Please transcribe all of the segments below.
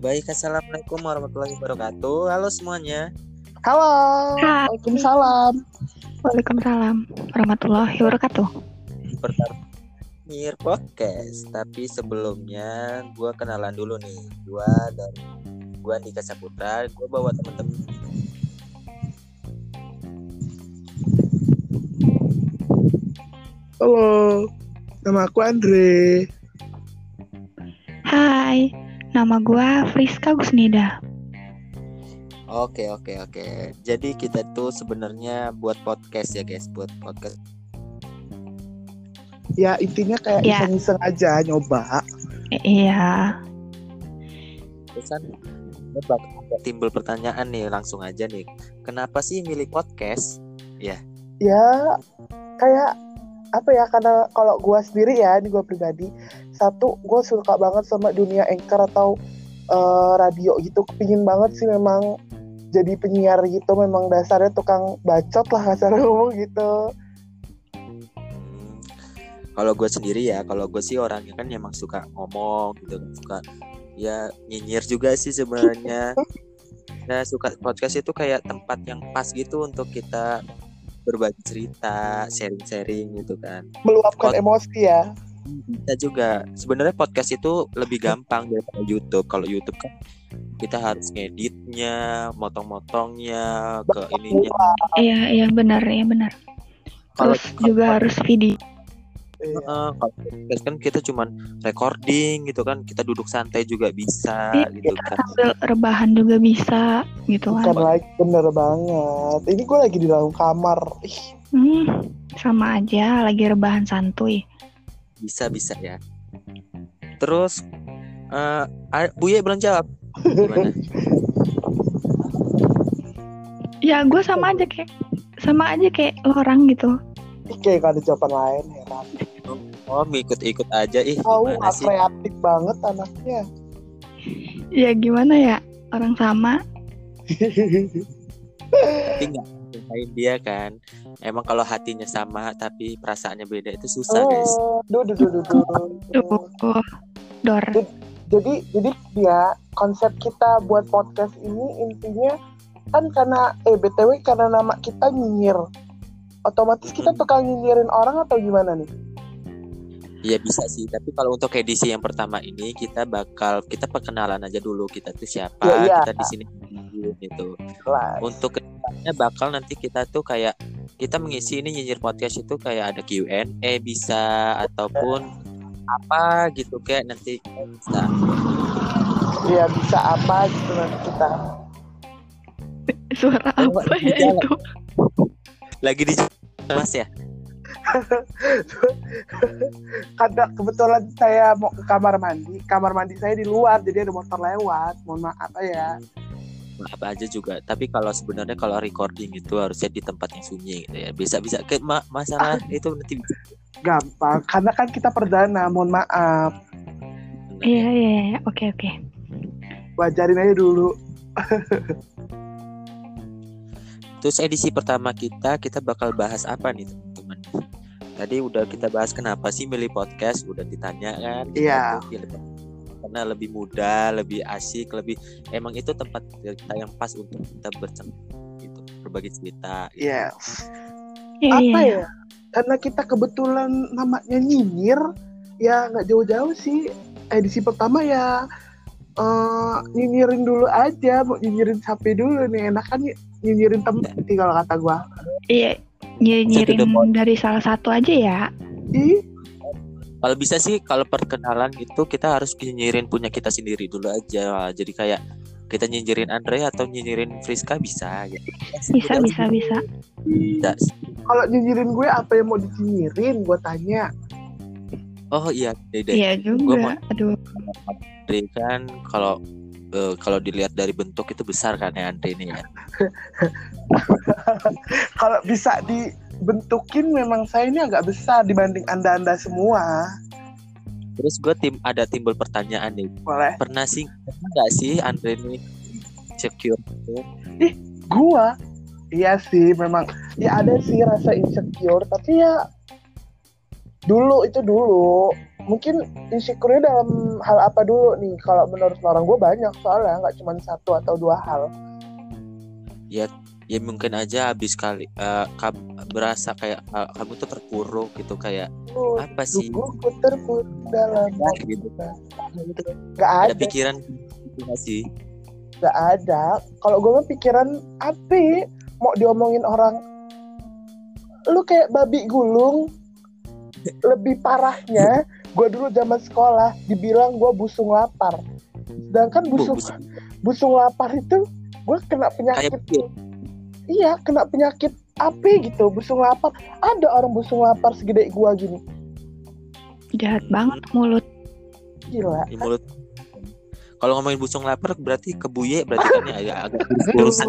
Baik, assalamualaikum warahmatullahi wabarakatuh. Halo semuanya. Halo. Hai. Waalaikumsalam. Waalaikumsalam warahmatullahi wabarakatuh. Pertama Mir Podcast. Tapi sebelumnya gue kenalan dulu nih. Gue dari gue Andika Saputra. Gue bawa temen-temen. Halo. Nama aku Andre. Hai, nama gua Friska Gusnida. Oke oke oke. Jadi kita tuh sebenarnya buat podcast ya guys, buat podcast. Ya intinya kayak Ya. iseng-iseng aja nyoba. Iya, gue ada timbul pertanyaan nih langsung aja nih. Kenapa sih milih podcast? Ya kayak apa ya karena kalau gua sendiri ya ini gua pribadi satu gue suka banget sama dunia anchor atau eh, radio gitu. Kepingin banget sih memang jadi penyiar gitu. Memang dasarnya tukang bacot lah kasar ngomong gitu. Hmm, kalau gue sendiri ya, kalau gue sih orangnya kan emang suka ngomong gitu, suka ya nyinyir juga sih sebenarnya. Nah, suka podcast itu kayak tempat yang pas gitu untuk kita berbagi cerita, sharing-sharing gitu kan. meluapkan Pod- emosi ya Kita juga sebenarnya podcast itu lebih gampang daripada YouTube. Kalau YouTube kan kita harus ngeditnya, motong-motongnya, ke ininya. iya, iya benar, iya benar. Kalau Terus juga harus video. Iya. Kalau podcast kan kita cuman recording gitu kan kita duduk santai juga bisa Iya, gitu kita kan sambil rebahan juga bisa, gitu bukan kan. lagi bener banget ini gue lagi di dalam kamar Ih, Hmm, sama aja, lagi rebahan santuy. Bisa bisa ya. Terus eh ah, Buye belum jawab. Gimana? Ya, gue sama aja kayak sama aja kayak lo orang gitu. Kayak gak ada jawaban lain heran. Oh ikut-ikut aja. Ih tahu sih? kreatif banget anaknya. Ya gimana ya, orang sama. tapi nggak nyusahin dia kan. Emang kalau hatinya sama tapi perasaannya beda itu susah guys. oh, duh, duh, duh, duh, duh. Duh, dor. jadi jadi dia konsep kita buat podcast ini intinya kan karena eh btw karena nama kita nyinyir. Otomatis kita tukang nyinyirin orang atau gimana nih Iya bisa sih tapi kalau untuk edisi yang pertama ini kita bakal kita perkenalan aja dulu kita tuh siapa Iya, iya. kita di sini gitu Jelas. untuk ke depannya bakal nanti kita tuh kayak kita mengisi ini nyinyir podcast itu kayak ada Q&A bisa ataupun apa gitu kayak nanti kita bisa ya bisa apa gitu nanti kita Suara apa di ya itu? lagi di mas ya kadang kebetulan saya mau ke kamar mandi. Kamar mandi saya di luar jadi ada motor lewat. Mohon maaf ya. Apa aja juga. Tapi kalau sebenarnya kalau recording itu harusnya di tempat yang sunyi gitu ya. Bisa bisa ke ma- masalah itu nanti bisa. Gampang karena kan kita perdana mohon maaf. Iya, iya, iya. Oke, oke. wajarin aja dulu. Terus edisi pertama kita kita bakal bahas apa nih? Tadi udah kita bahas kenapa sih milih podcast, udah ditanya kan? Iya. podcast karena lebih mudah, lebih asik, lebih emang itu tempat kita yang pas untuk kita bercerita gitu, berbagi cerita. Gitu. yes Iya, apa iya. ya karena kita kebetulan namanya nyinyir ya nggak jauh-jauh sih edisi pertama ya eh, nyinyirin dulu aja mau nyinyirin sapi dulu nih enak kan ny- nyinyirin temen sih kalau kata gua Iya, nyinyirin point. dari salah satu aja ya. ih Kalau bisa sih kalau perkenalan itu kita harus nyinyirin punya kita sendiri dulu aja. Jadi kayak kita nyinyirin Andre atau nyinyirin Friska bisa gitu. Bisa, bisa, bisa. Bisa. kalau nyinyirin gue apa yang mau disinyirin gue tanya Oh iya, Dede. Iya Gua mau- juga. Aduh. Andre kan kalau eh, kalau dilihat dari bentuk itu besar kan ya Andre ini ya. kalau bisa dibentukin memang saya ini agak besar dibanding anda-anda semua Terus gue tim ada timbul pertanyaan nih. boleh Pernah sih pernah nggak sih Andre ini secure gitu? gua iya sih memang ya ada sih rasa insecure tapi ya dulu itu dulu mungkin insecure dalam hal apa dulu nih kalau menurut orang gue banyak soalnya nggak cuma satu atau dua hal ya ya mungkin aja habis kali eh, kam- berasa kayak eh, kamu tuh terpuruk gitu kayak Lu- apa sih Tubuhku terpuruk dalam gitu. Gak ada ada, pikiran gitu nggak sih gak ada. Kalau gue mah pikiran apa? Mau diomongin orang, lu kayak babi gulung. Lebih parahnya, gue dulu zaman sekolah dibilang gue busung lapar. Sedangkan Bu, busung busung. busung lapar itu gue kena penyakit. kayak. Iya, kena penyakit apa gitu? Busung lapar. Ada orang busung lapar segede gue gini. Jahat banget mulut. Gila. di mulut kalau ngomongin busung lapar berarti ke buye berarti kan ya agak agak urusan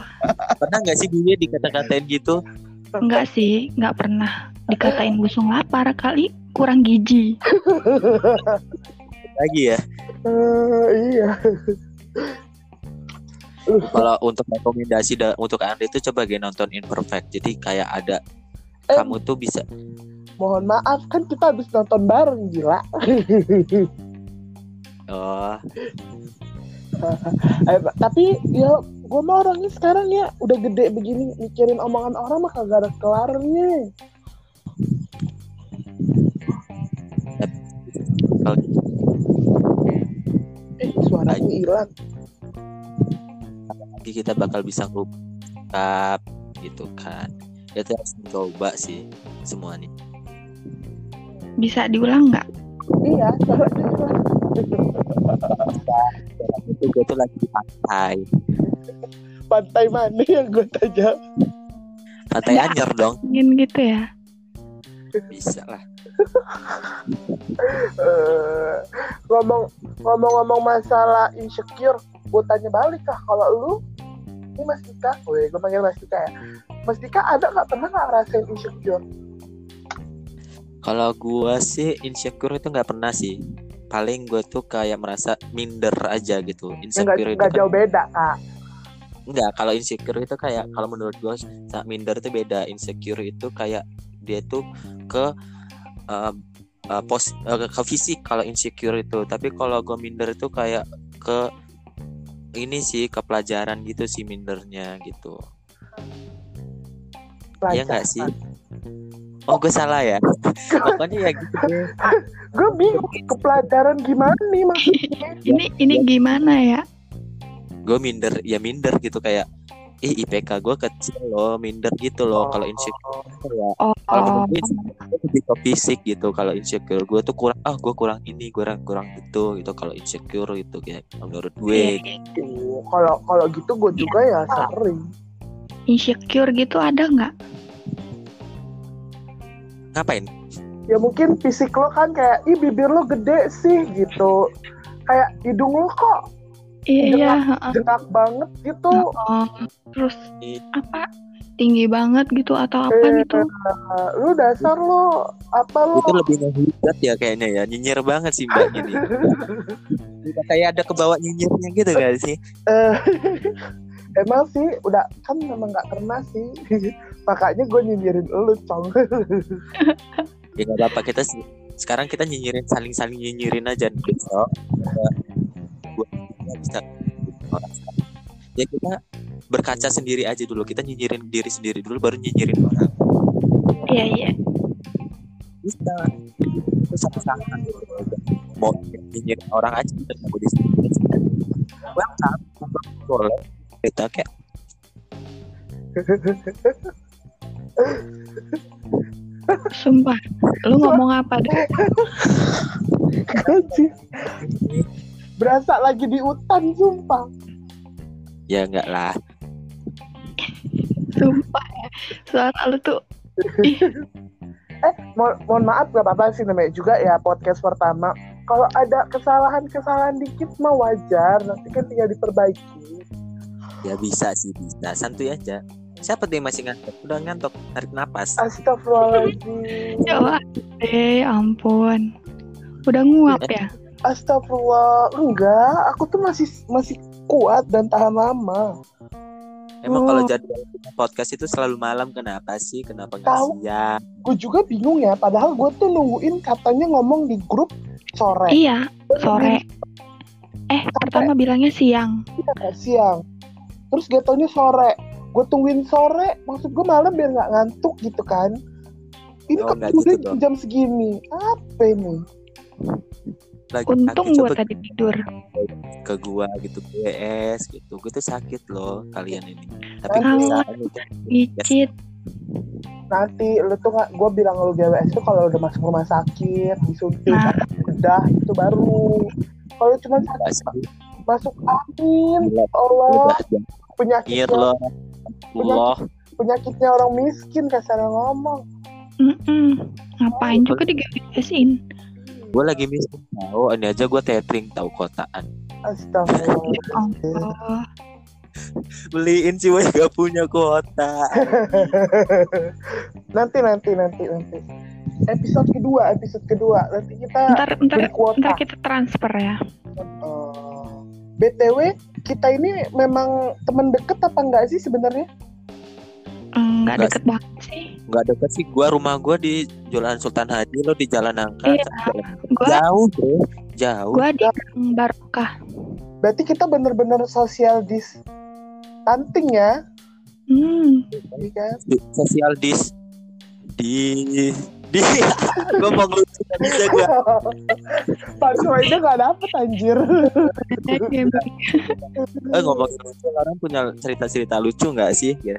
pernah nggak sih buye dikata-katain gitu Enggak sih, enggak pernah dikatain busung lapar kali kurang gizi. lagi ya Eh, iya. kalau untuk rekomendasi da- untuk Andre itu coba gue nonton Imperfect jadi kayak ada Eh. kamu tuh bisa Mohon maaf kan kita habis nonton bareng gila. oh Eh, tapi ya gue mah orangnya sekarang ya udah gede begini mikirin omongan orang mah kagak ada kelarnya. kalau Eh suaranya hilang. nanti kita bakal bisa ngungkap gitu kan ya kita harus mencoba sih semuanya Bisa diulang nggak? Iya suaranya hilang. itu gue tuh lagi di pantai Pantai mana yang gue tanya? pantai Anyer dong Ingin gitu ya? bisa lah Eh, ngomong ngomong-ngomong masalah insecure, gue tanya balik kah kalau lu ini Mas Dika, weh gue panggil Mas Dika ya. Mas Dika ada nggak pernah nggak ngerasain insecure? Kalau gua sih insecure itu nggak pernah sih. Paling gue tuh kayak merasa minder aja gitu. Ya, Nggak Insecure itu nggak kan jauh beda kak. enggak. Kalau insecure itu kayak kalau menurut gue minder itu beda. Insecure itu kayak dia tuh ke eh, eh, pos eh, ke fisik kalau insecure itu. Tapi kalau gue minder itu kayak ke ini sih ke pelajaran gitu sih mindernya gitu. Iya nggak sih? Oh gue salah ya. Pokoknya ya gitu. Gue bingung ke pelajaran gimana nih maksudnya? Ini ini gimana ya? gue minder ya minder gitu kayak ih IPK gue kecil loh minder gitu loh kalau insecure ya Oh, kalau gue insecure fisik gitu kalau insecure gue tuh kurang ah gue kurang ini kurang kurang itu gitu kalau insecure itu kayak menurut gue iya. Tuh, Kalau kalau gitu gue juga ya sering. insecure gitu ada nggak? Ngapain Ya mungkin fisik lo kan kayak, ih bibir lo gede sih gitu. Kayak hidung lo kok Iya, heeh. gerak banget gitu. Oh, terus Iya. apa? Tinggi banget gitu atau apa Eh, gitu? lu dasar lo apa lo? itu lebih ngehujat ya kayaknya ya nyinyir banget sih mbak ini kayak ada kebawa nyinyirnya gitu gak sih Eh, emang sih udah kan memang nggak pernah sih. Makanya gue nyinyirin lu, cong. ya nggak apa kita se- sekarang kita nyinyirin saling saling nyinyirin aja besok. Bisa ya kita berkaca sendiri aja dulu. Kita nyinyirin diri sendiri dulu baru nyinyirin orang. Iya, iya. bisa. Itu sama-sama mau nyinyirin orang aja kita nggak boleh sendiri welcome. Boleh kita kayak Sumpah. Lu ngomong apa deh? Anjir. Berasa lagi di hutan, sumpah. ya enggak lah Sumpah ya. Suara lu tuh Eh, mo mohon maaf gak apa-apa sih namanya juga ya podcast pertama. Kalau ada kesalahan-kesalahan dikit mah wajar, nanti kan tinggal diperbaiki. ya bisa sih bisa santuy aja siapa tuh yang masih ngantuk udah ngantuk tarik napas Astagfirullahaladzim. Coba deh, ampun. Udah nguap ya? Astagfirullah. Enggak, aku tuh masih masih kuat dan tahan lama. Emang Oh. kalau jadwal podcast itu selalu malam kenapa sih? Kenapa nggak Tahu. siang? gue juga bingung ya padahal gue tuh nungguin katanya ngomong di grup sore Iya, sore. Eh, pertama bilangnya siang. Iya, siang terus gak taunya sore gue tungguin sore maksud gue malam biar nggak ngantuk gitu kan ini Oh, kok udah gitu jam segini apa ini Lagi Untung gue tadi tidur. ke gua gitu GS gitu. Gue tuh sakit loh kalian ini. Tapi Ah. bisa anu, Icit. nanti lu tuh nggak gue bilang lu GWS tuh kalau udah masuk rumah sakit disuntik Nah. atau bedah itu baru kalau cuma sakit masuk angin Gila, Allah udah Nyir loh. Allah. penyakitnya orang miskin kasar ngomong Mm-mm. Ngapain juga digabesin? Gue lagi miskin tahu. Ini aja gue tethering tahu kotaan. Astagfirullah Oh, Beliin sih gue gak punya kuota. nanti nanti nanti nanti episode kedua episode kedua nanti kita ntar, ntar, ntar kita transfer ya. Eh, btw kita ini memang teman deket apa enggak sih sebenarnya Enggak Nggak deket banget sih. Gak deket sih. Gue rumah gue di Jalan Sultan Haji. Lo di Jalan Angka. Iya. Gua Jauh bro. Jauh. gua di Barokah. berarti kita bener-bener social distancing ya Hmm. iya kan Social dis. Di. Di. gue mau ngelucu gak bisa gue. punchline-nya nggak dapet anjir Eh ngomongin lucu. Orang punya cerita-cerita lucu gak sih? Ya.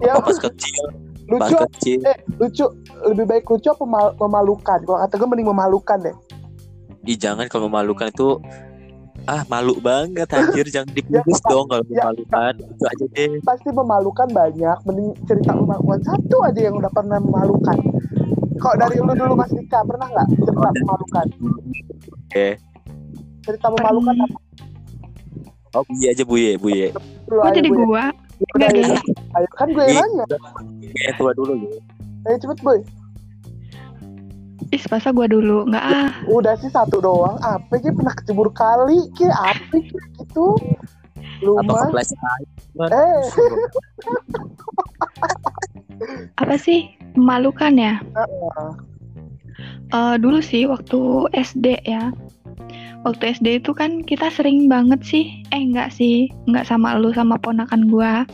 ya Pas kecil. Pas lucu kecil. eh lucu lebih baik lucu apa memal- memalukan kalau kata gue mending memalukan deh Ih jangan kalau memalukan itu ah malu banget anjir jangan diputus Ya, dong kalau ya. memalukan itu aja deh pasti memalukan banyak mending cerita memalukan satu aja yang udah pernah memalukan kok dari lu dulu Mas Dika pernah nggak cerita memalukan oke. Cerita memalukan apa? Oh buye aja buye buye. Kok jadi gue gua? Udah, Nggak ayo, kan gue yang Ih. nanya. Yang tua dulu ya ayo cepet boy Ih, masa gua dulu? Enggak ah. udah sih satu doang. Apa sih pernah kecebur kali ke apa gitu. Lu atau mah eh. Apa sih? Memalukan ya? Eh, dulu sih waktu SD ya. Waktu SD itu kan kita sering banget sih. Eh enggak sih, enggak sama lu sama ponakan gua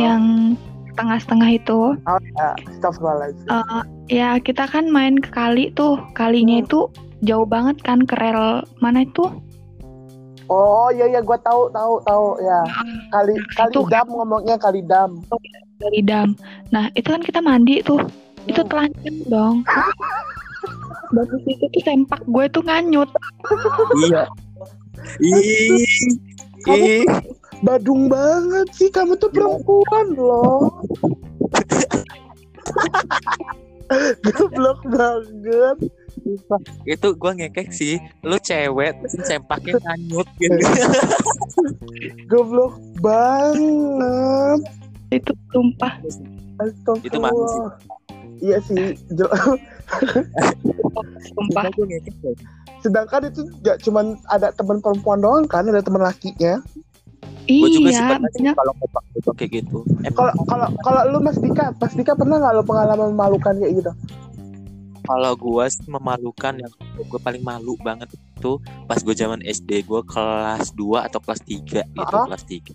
yang setengah-setengah itu. oh ya Eh, ya kita kan main ke kali tuh. Kalinya Hmm. itu jauh banget kan ke rel mana itu? oh iya iya gue tahu tahu tahu ya kali kali Itu dam ngomongnya kali dam dari dam. Nah itu kan kita mandi tuh. Itu telanjang dong. Dan di situ tuh sempak gue tuh nganyut. iya ih ih Badung banget sih kamu tuh perempuan loh. Goblok banget. itu gua ngekek sih lu cewek terus sempaknya nganyut gitu Goblok banget. Itu sumpah. Astagfirullah. Itu sih. Iya sih. Sumpah. Sedangkan itu gak cuman ada teman perempuan doang kan, ada teman lakinya. Juga Iya, sih banyak. kalau kopak kayak gitu Emang Kalau kalau kalau lu Mas Dika, Mas Dika pernah nggak lo pengalaman memalukan kayak gitu? kalau gua sih memalukan yang gue paling malu banget itu pas gue zaman SD gue kelas 2 atau kelas 3 gitu Ah. kelas 3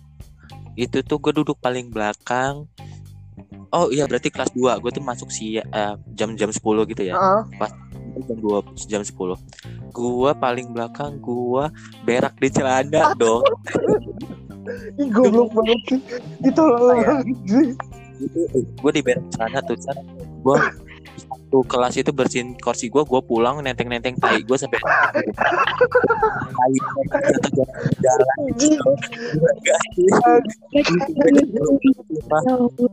itu tuh gue duduk paling belakang oh iya berarti kelas 2 gue tuh masuk si eh, jam-jam 10 gitu ya. Heeh. jam 2 jam 10 gua paling belakang gua berak di celana dong. Ih goblok banget sih. Itu loh. itu gue di berak celana tuh gua satu kelas itu bersihin kursi gua gua pulang nenteng-nenteng tai gua sampai tai jalan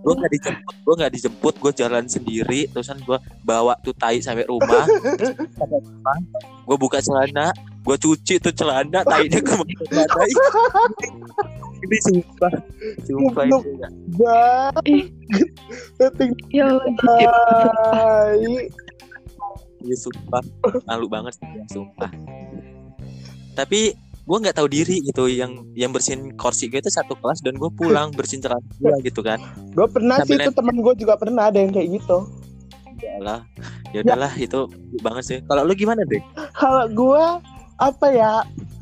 gue nggak dijemput gue nggak dijemput gue jalan sendiri terusan gue bawa tuh tai sampai rumah. Gue buka celana gue cuci tuh celana tainya ke mana tai. Ini sumpah. Sumpah itu ya. Ya tai. Ini sumpah. Malu banget sih ya, sumpah. Tapi gue nggak tahu diri gitu yang yang bersihin kursi gue itu satu kelas dan gue pulang bersihin celana gue gitu kan. Gue pernah sih Sambil itu temen gue juga pernah ada yang kayak gitu. Udahlah ya udahlah itu banget sih. Kalau lu gimana deh kalau gue apa ya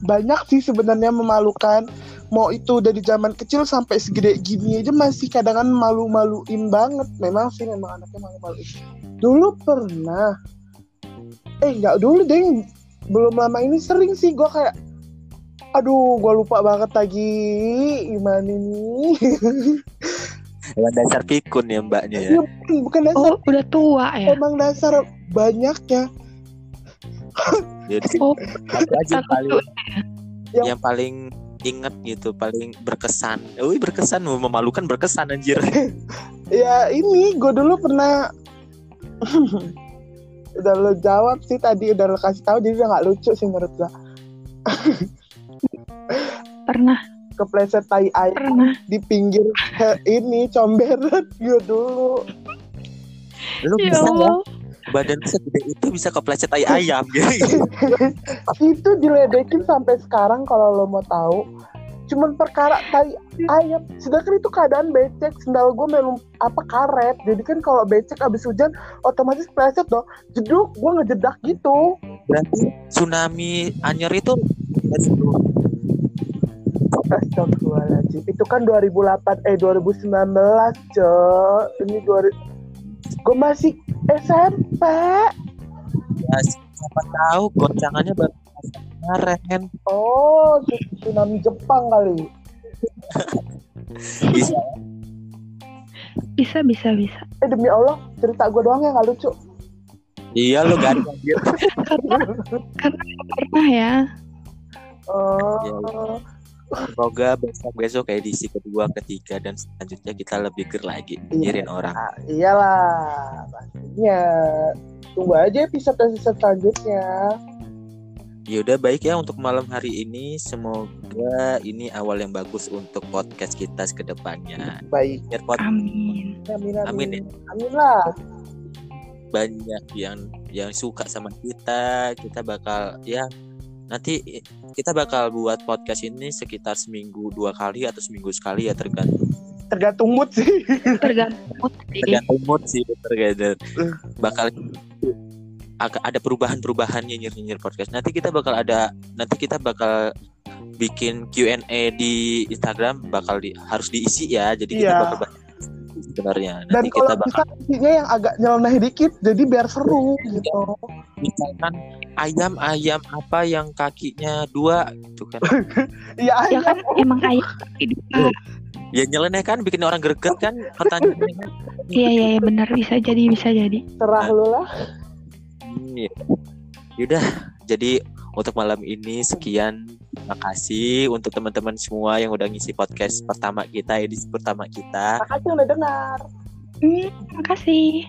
banyak sih sebenarnya memalukan. Mau itu dari zaman kecil sampai segede gini aja masih kadang kan malu-maluin banget. Memang sih memang anaknya malu-maluin. Dulu pernah. Eh nggak dulu deh belum lama ini sering sih gue kayak aduh gue lupa banget lagi. Gimana ini? Emang dasar pikun ya mbaknya ya? Iya, bukan, bukan dasar Oh, udah tua ya. emang dasar banyaknya jadi Oh, aja yang paling Yang- yang paling inget gitu paling berkesan. Wih berkesan memalukan berkesan anjir. Ya ini gue dulu pernah udah lo jawab sih tadi udah lo kasih tahu jadi udah nggak lucu sih menurut gue pernah, kepleset tai ayam pernah. di pinggir ini comberan gue dulu. Lu Ya bisa ya? Allah. Badan segede itu bisa kepleset tai ayam gitu. Itu diledekin sampai sekarang kalau lo mau tahu. Cuman perkara tai ayam. Sedangkan itu keadaan becek. Sendal gue memang apa karet. Jadi kan kalau becek abis hujan otomatis pleset dong. Jeduk gue ngejedak gitu. Berarti tsunami anyer itu Astagfirullahaladzim. Itu kan 2008 Eh 2019 Cok. Ini 2000 Gue masih SMP ya, siapa tahu goncangannya baru kemarin. Oh Tsunami Jepang kali. Bisa. Bisa, bisa, bisa. Eh demi Allah Cerita gue doang yang gak lucu. Iya lu gak ada anjir. Pernah ya. Oh semoga besok besok edisi kedua ketiga dan selanjutnya kita lebih ger lagi nyirin orang. Ah, Iyalah Pastinya. Tunggu aja episode-episode selanjutnya. Yaudah baik ya untuk malam hari ini. Semoga ini awal yang bagus untuk podcast kita ke depannya Baik. Biar pod- Amin. Amin Amin. Amin, ya. amin lah banyak yang yang suka sama kita. Kita bakal ya nanti kita bakal buat podcast ini sekitar seminggu dua kali atau seminggu sekali ya tergantung. Tergantung mood sih. Tergantung mood sih. tergantung mood sih tergantung. Bakal agak ada perubahan-perubahan nyinyir-nyinyir podcast. Nanti kita bakal ada nanti kita bakal bikin Q&A di Instagram bakal di, harus diisi ya. Jadi kita Iya. bakal sebenarnya Dan nanti kalau kita bisa bakal isinya yang agak nyeleneh dikit Jadi biar seru gitu misalkan ayam ayam apa yang kakinya dua gitu kan Iya Ya kan emang kayak hidup. ya nyeleneh kan bikin orang greget kan pertanyaannya kan Iya, iya, iya, benar bisa jadi, bisa jadi. Serah lu lah Hmm, ya. Yaudah, jadi untuk malam ini sekian. Makasih untuk teman-teman semua yang udah ngisi podcast pertama kita, edisi pertama kita. Makasih udah dengar Hmm, makasih.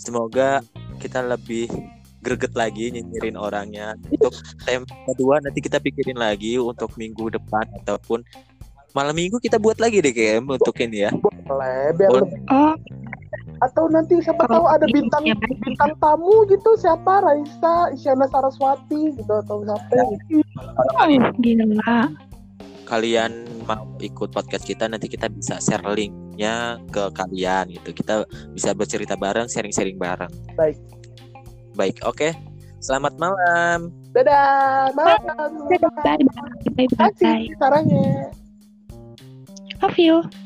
Semoga kita lebih greget lagi nyinyirin orangnya. Untuk tema kedua nanti kita pikirin lagi untuk minggu depan ataupun malam minggu kita buat lagi deh KM untuk ini ya. Boleh biar Boleh. lebih Oh, Atau nanti siapa tahu kalau ada bintang ya, baik. bintang tamu gitu Siapa Raisa, Isyana Saraswati gitu Atau siapa gitu. Gila. Kalian mau ikut podcast kita nanti kita bisa share linknya ke kalian gitu. Kita bisa bercerita bareng, sharing-sharing bareng. Baik. Baik, oke. Selamat malam. Dadah Malam Bye, bye, bye, bye, Terima kasih bye. sarannya Love you.